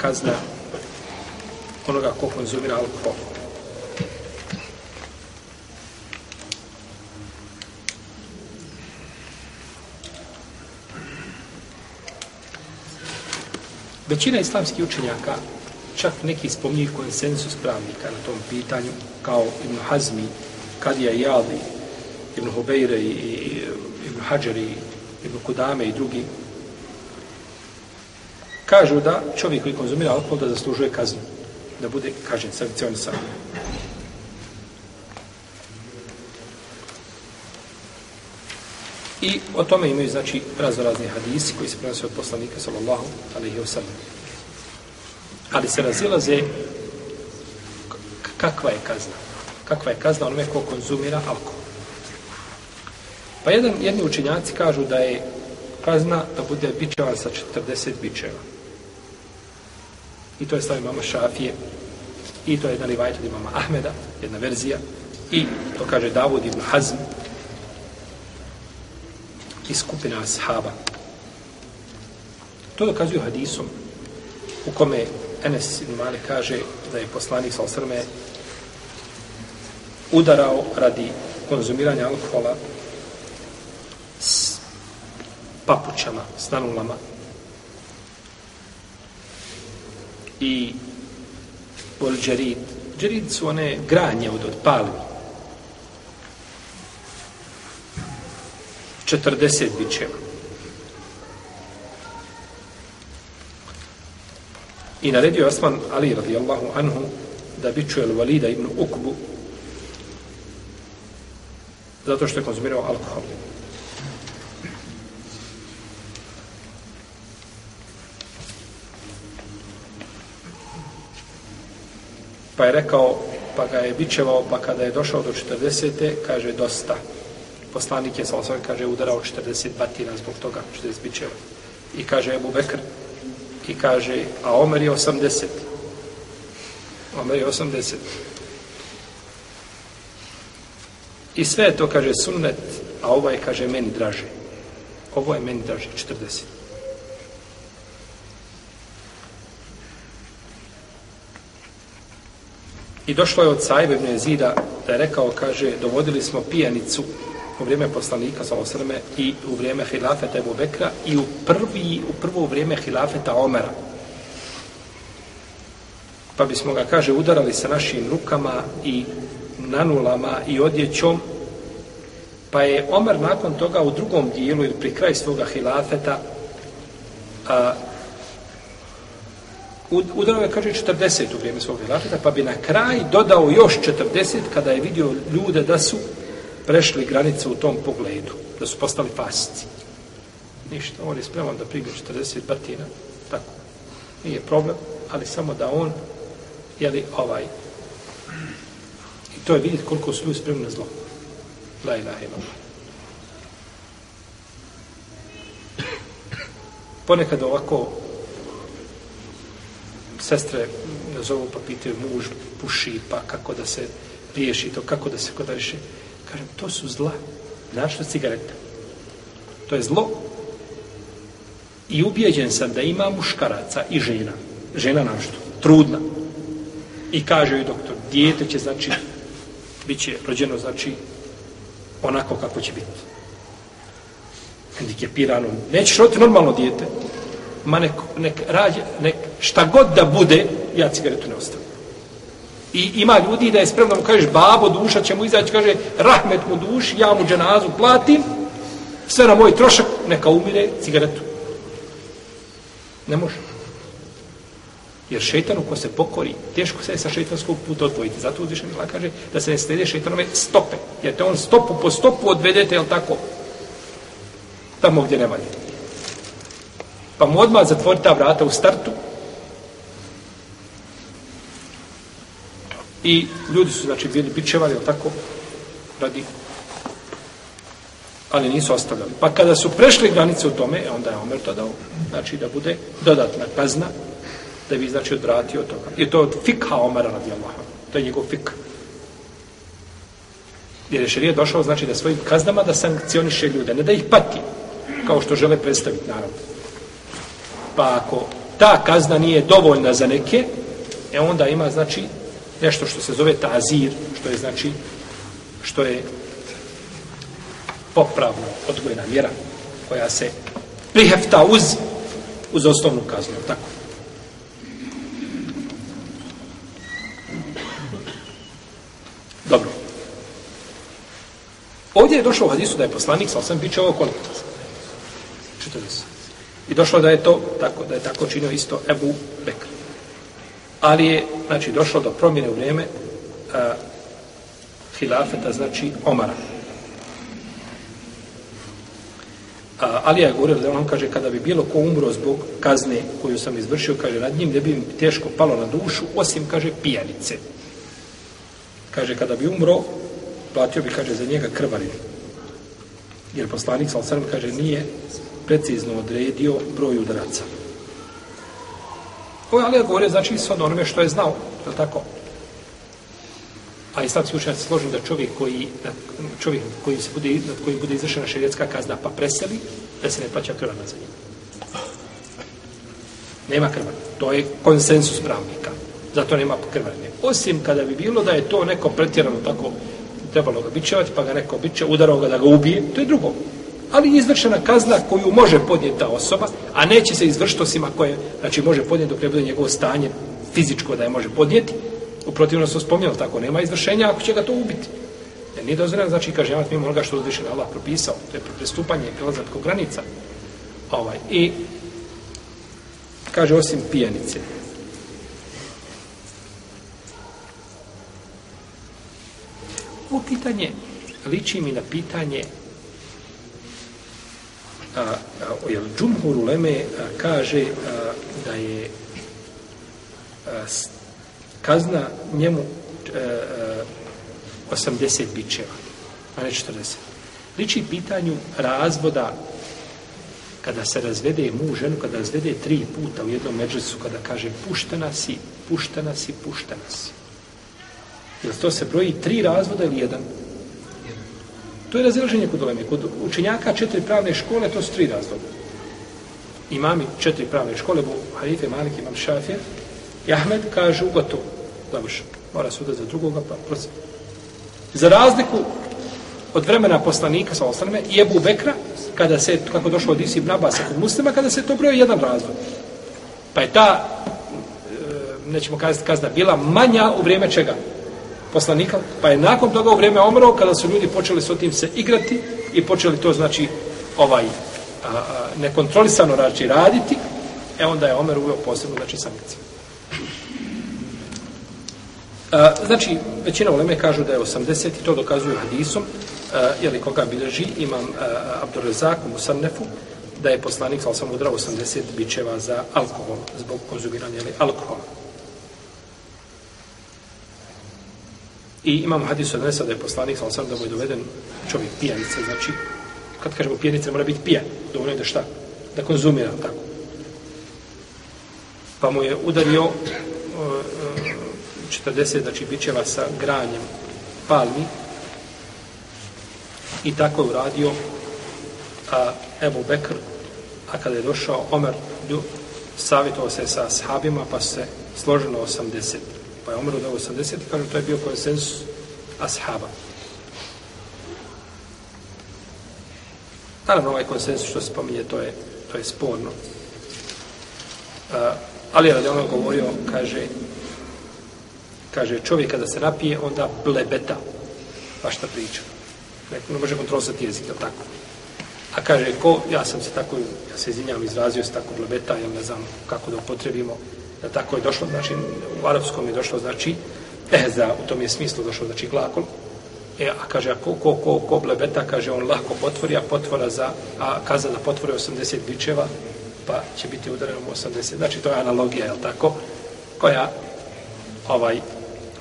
kazna onoga ko konzumira alkohol. Većina islamskih učenjaka, čak neki spominju konsensus pravnika na tom pitanju, kao Ibn Hazmi, Kadija Jali, Ibn Hubeire i, Ibn Ibn i Ibn Kudame i drugi, kažu da čovjek koji konzumira alkohol da zaslužuje kaznu, da bude kažen, sankcionisan. I o tome imaju, znači, razorazni hadisi koji se prenose od poslanika, sallallahu alaihi wa sallam. Ali se razilaze kakva je kazna. Kakva je kazna onome ko konzumira alkohol. Pa jedan, jedni učinjaci kažu da je kazna da bude bičevan sa 40 bičeva. I to je stav imama Šafije. I to je jedan rivajt od imama Ahmeda, jedna verzija. I to kaže Davud ibn Hazm, i skupina ashaba. To dokazuju hadisom u kome Enes ibn Malik kaže da je poslanik sa osrme udarao radi konzumiranja alkohola s papućama, s nanulama i bol džerid. Džerid su one granje od, od palmi. 40 bićeva. I naredio Osman Ali radijallahu anhu da bićuje Valida ibn Ukbu zato što je konzumirao alkohol. Pa je rekao, pa ga je bičevao, pa kada je došao do 40. kaže dosta poslanik je sa kaže udarao 40 batina zbog toga 40 bičeva. i kaže Ebu Bekr i kaže a Omer je 80 Omer je 80 i sve to kaže sunnet a ovaj kaže meni draže ovo je meni draže 40 I došlo je od Sajbe ibn Jezida da je rekao, kaže, dovodili smo pijanicu u vrijeme poslanika sa osrme i u vrijeme hilafeta Ebu Bekra i u, prvi, u prvo vrijeme hilafeta Omera. Pa bismo ga, kaže, udarali sa našim rukama i nanulama i odjećom, pa je Omer nakon toga u drugom dijelu ili pri kraju svoga hilafeta a, udarao je, kaže, 40 u vrijeme svog hilafeta, pa bi na kraj dodao još 40 kada je vidio ljude da su prešli granicu u tom pogledu, da su postali fasci. Ništa, on je spreman da primi 40 batina, tako. Nije problem, ali samo da on, jeli, ovaj, i to je vidjeti koliko su ljudi spremni na zlo. La ilaha ila Ponekad ovako sestre nazovu pa pitaju muž puši pa kako da se riješi to, kako da se kod riješi. Kažem, to su zla. Znaš što cigareta? To je zlo. I ubijeđen sam da ima muškaraca i žena. Žena našto? Trudna. I kaže joj doktor, dijete će, znači, bit će rođeno, znači, onako kako će biti. Hendikepirano. Nećeš roditi normalno dijete. Ma nek, nek rađe, nek šta god da bude, ja cigaretu ne ostavim. I ima ljudi da je spremno mu kažeš babo, duša će mu izaći, kaže rahmet mu duši, ja mu dženazu platim, sve na moj trošak, neka umire cigaretu. Ne može. Jer šeitanu ko se pokori, teško se je sa šeitanskog puta odvojiti. Zato uzvišen Mila kaže da se ne slede šeitanove stope. Jer te on stopu po stopu odvedete, jel tako? Tamo gdje ne valje. Pa mu odmah zatvori ta vrata u startu, I ljudi su, znači, bili bičevali, tako, radi, ali nisu ostavljali. Pa kada su prešli granice u tome, e, onda je Omer to dao, znači, da bude dodatna kazna, da bi, znači, odvratio toga. I to je od fikha Omera, radi Allah. To je njegov fik. Jer je šerije došao, znači, da svojim kaznama da sankcioniše ljude, ne da ih pati, kao što žele predstaviti, naravno. Pa ako ta kazna nije dovoljna za neke, e onda ima, znači, nešto što se zove tazir, što je, znači, što je popravna odgojna mjera koja se prihefta uz uz osnovnu kaznu, tako. Dobro. Ovdje je došlo u hadisu da je poslanik, sal sam biće ovo koliko? 40. I došlo da je to tako, da je tako činio isto Ebu Bekr. Ali je, znači, došlo do promjene u vrijeme a, hilafeta, znači Omara. A, Alija je govorio da on kaže kada bi bilo ko umro zbog kazne koju sam izvršio, kaže nad njim ne bi mi teško palo na dušu, osim, kaže, pijanice. Kaže, kada bi umro, platio bi, kaže, za njega krvarinu. Jer poslanik, sal kaže, nije precizno odredio broj udaraca. Ovo je Alija govorio, znači, s onome što je znao, je tako? A islamski učenjaci složu da čovjek koji, čovjek koji se bude, nad koji bude izvršena šerijetska kazna pa preseli, da se ne plaća krvana za njim. Nema krvan. To je konsensus pravnika. Zato nema krvanje. Osim kada bi bilo da je to neko pretjerano tako trebalo ga bićevati, pa ga neko biće, udarao ga da ga ubije, to je drugo. Ali izvršena kazna koju može podnijeti ta osoba, a neće se izvršiti osim ako je, znači može podnijeti dok ne bude njegovo stanje fizičko da je može podnijeti, U protivno su spomnjali tako, nema izvršenja ako će ga to ubiti. Jer nije dozvoljeno, znači, kaže, javat mimo onoga što uzvišen Allah propisao, to je prestupanje i prelazak ko granica. Ovaj, I, kaže, osim pijanice. Ovo pitanje liči mi na pitanje a, a, jel, Džumhur Uleme a, kaže a, da je a, kazna njemu a, a, 80 bičeva, a ne 40. Liči pitanju razvoda kada se razvede muž ženu, kada razvede tri puta u jednom međusu, kada kaže puštena si, puštena si, puštena si. Jel to se broji tri razvoda ili jedan? To je razilaženje kod uleme. Kod učenjaka četiri pravne škole, to su tri razvoda. Imami četiri pravne škole, bu Harife, Malik, Imam Šafir, I Ahmed kažu gotovo. Dobro, Mora suda za drugoga, pa prosim. Za razliku od vremena poslanika sa osnovime i Ebu Bekra, kada se, kako došlo od Isi Brabasa kod muslima, kada se to broje jedan razvod. Pa je ta, e, nećemo kazati kazna, bila manja u vrijeme čega? Poslanika. Pa je nakon toga u vrijeme omro, kada su ljudi počeli s tim se igrati i počeli to, znači, ovaj, a, a, nekontrolisano znači, raditi, e onda je Omer uveo posebno, znači, sankciju. A, znači, većina uleme kažu da je 80 i to dokazuju hadisom, a, jeli koga bilježi, imam Abdurrezak u Musannefu, da je poslanik, ali sam udrao 80 bičeva za alkohol, zbog konzumiranja alkohola. I imamo hadis od Nesa da je poslanik, ali sam da mu je doveden čovjek pijanice, znači, kad kažemo pijanice, mora biti pijan, dovoljno je da šta? Da konzumira, tako. Pa mu je udario 40 znači bićeva sa granjem palmi i tako je uradio a, Ebu Bekr a kada je došao Omer savjetovao se sa sahabima pa se složeno 80 pa je umro udao 80 i kažu to je bio konsensus ashaba. Naravno ovaj konsensus što se spominje to je, to je sporno. Uh, ali je radi ono govorio kaže kaže čovjek kada se napije onda blebeta. Pa šta priča. Neko ne može kontrolisati jezik je tako? A kaže ko ja sam se tako ja se izvinjam izrazio se tako blebeta ja ne znam kako da upotrebimo da tako je došlo znači u arapskom je došlo znači ehza u tom je smislu došlo znači glakol E, a kaže, a ko, ko, ko, ko blebeta, kaže, on lako potvori, a potvora za, a kaza da potvori 80 bičeva, pa će biti udareno 80. Znači, to je analogija, je tako? Koja, ovaj,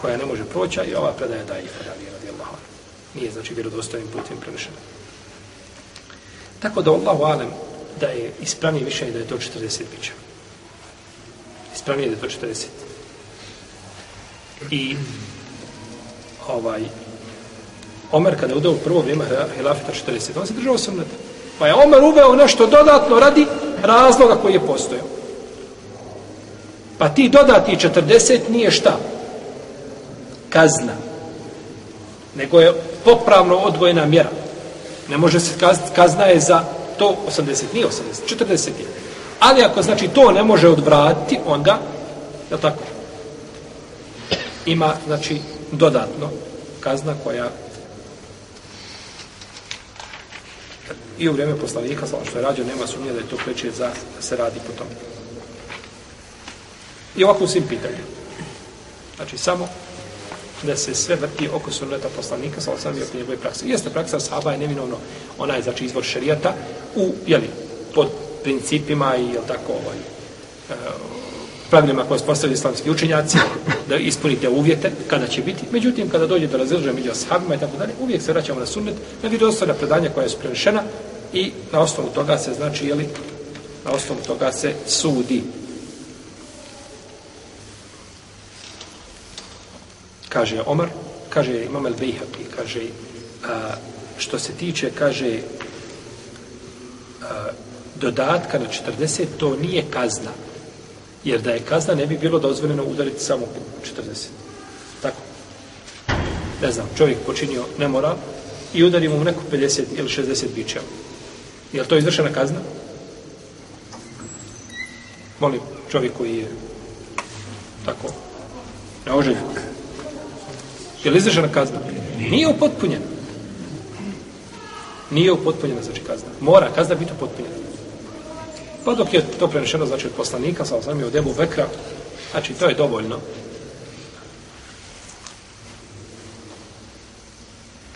koja ne može proći, i ova predaja daje i fadali radijallahu Allah. Nije znači vjerodostojnim putem prenešena. Tako da Allahu alem da je ispravnije više da je to 40 bičeva. Ispravnije da je to 40. I ovaj Omer kada je udao u prvo vrijeme hilafeta 40, on se držao sam Pa je Omer uveo nešto dodatno radi razloga koji je postojao. Pa ti dodati 40 nije šta? Kazna. Nego je popravno odvojena mjera. Ne može se kazna, kazna je za to 80, nije 80, 40 je. Ali ako znači to ne može odvratiti, onda, je tako? Ima, znači, dodatno kazna koja i u vrijeme poslanika, samo što je rađo, nema sumnje da je to preče za da se radi po tom. I ovako u svim pitanjima. Znači, samo da se sve vrti oko sunneta poslanika, sa osam i oko njegove prakse. Jeste praksa sahaba je neminovno, ona je znači izvor šerijata u, jeli, pod principima i, jel tako, ovaj, e, pravilima koje postavili islamski učenjaci, da ispunite uvjete kada će biti. Međutim, kada dođe do razređenja među ashabima i tako dalje, uvijek se vraćamo na sunnet, na vjerodostojna predanja koja su prenešena i na osnovu toga se, znači, jeli, na osnovu toga se sudi. Kaže Omar, kaže Imam El Bejhapi, kaže, a, što se tiče, kaže, a, dodatka na 40, to nije kazna. Jer da je kazna, ne bi bilo dozvoljeno udariti samo 40. Tako. Ne znam, čovjek počinio nemoral i udari mu neko 50 ili 60 bićeva. Je li to izvršena kazna? Molim, čovjek koji je tako neoželjen. Je li izvršena kazna? Nije upotpunjena. Nije upotpunjena, znači kazna. Mora kazna biti upotpunjena. Pa dok je to prenešeno, znači od poslanika, sa osam od Ebu Bekra, znači to je dovoljno.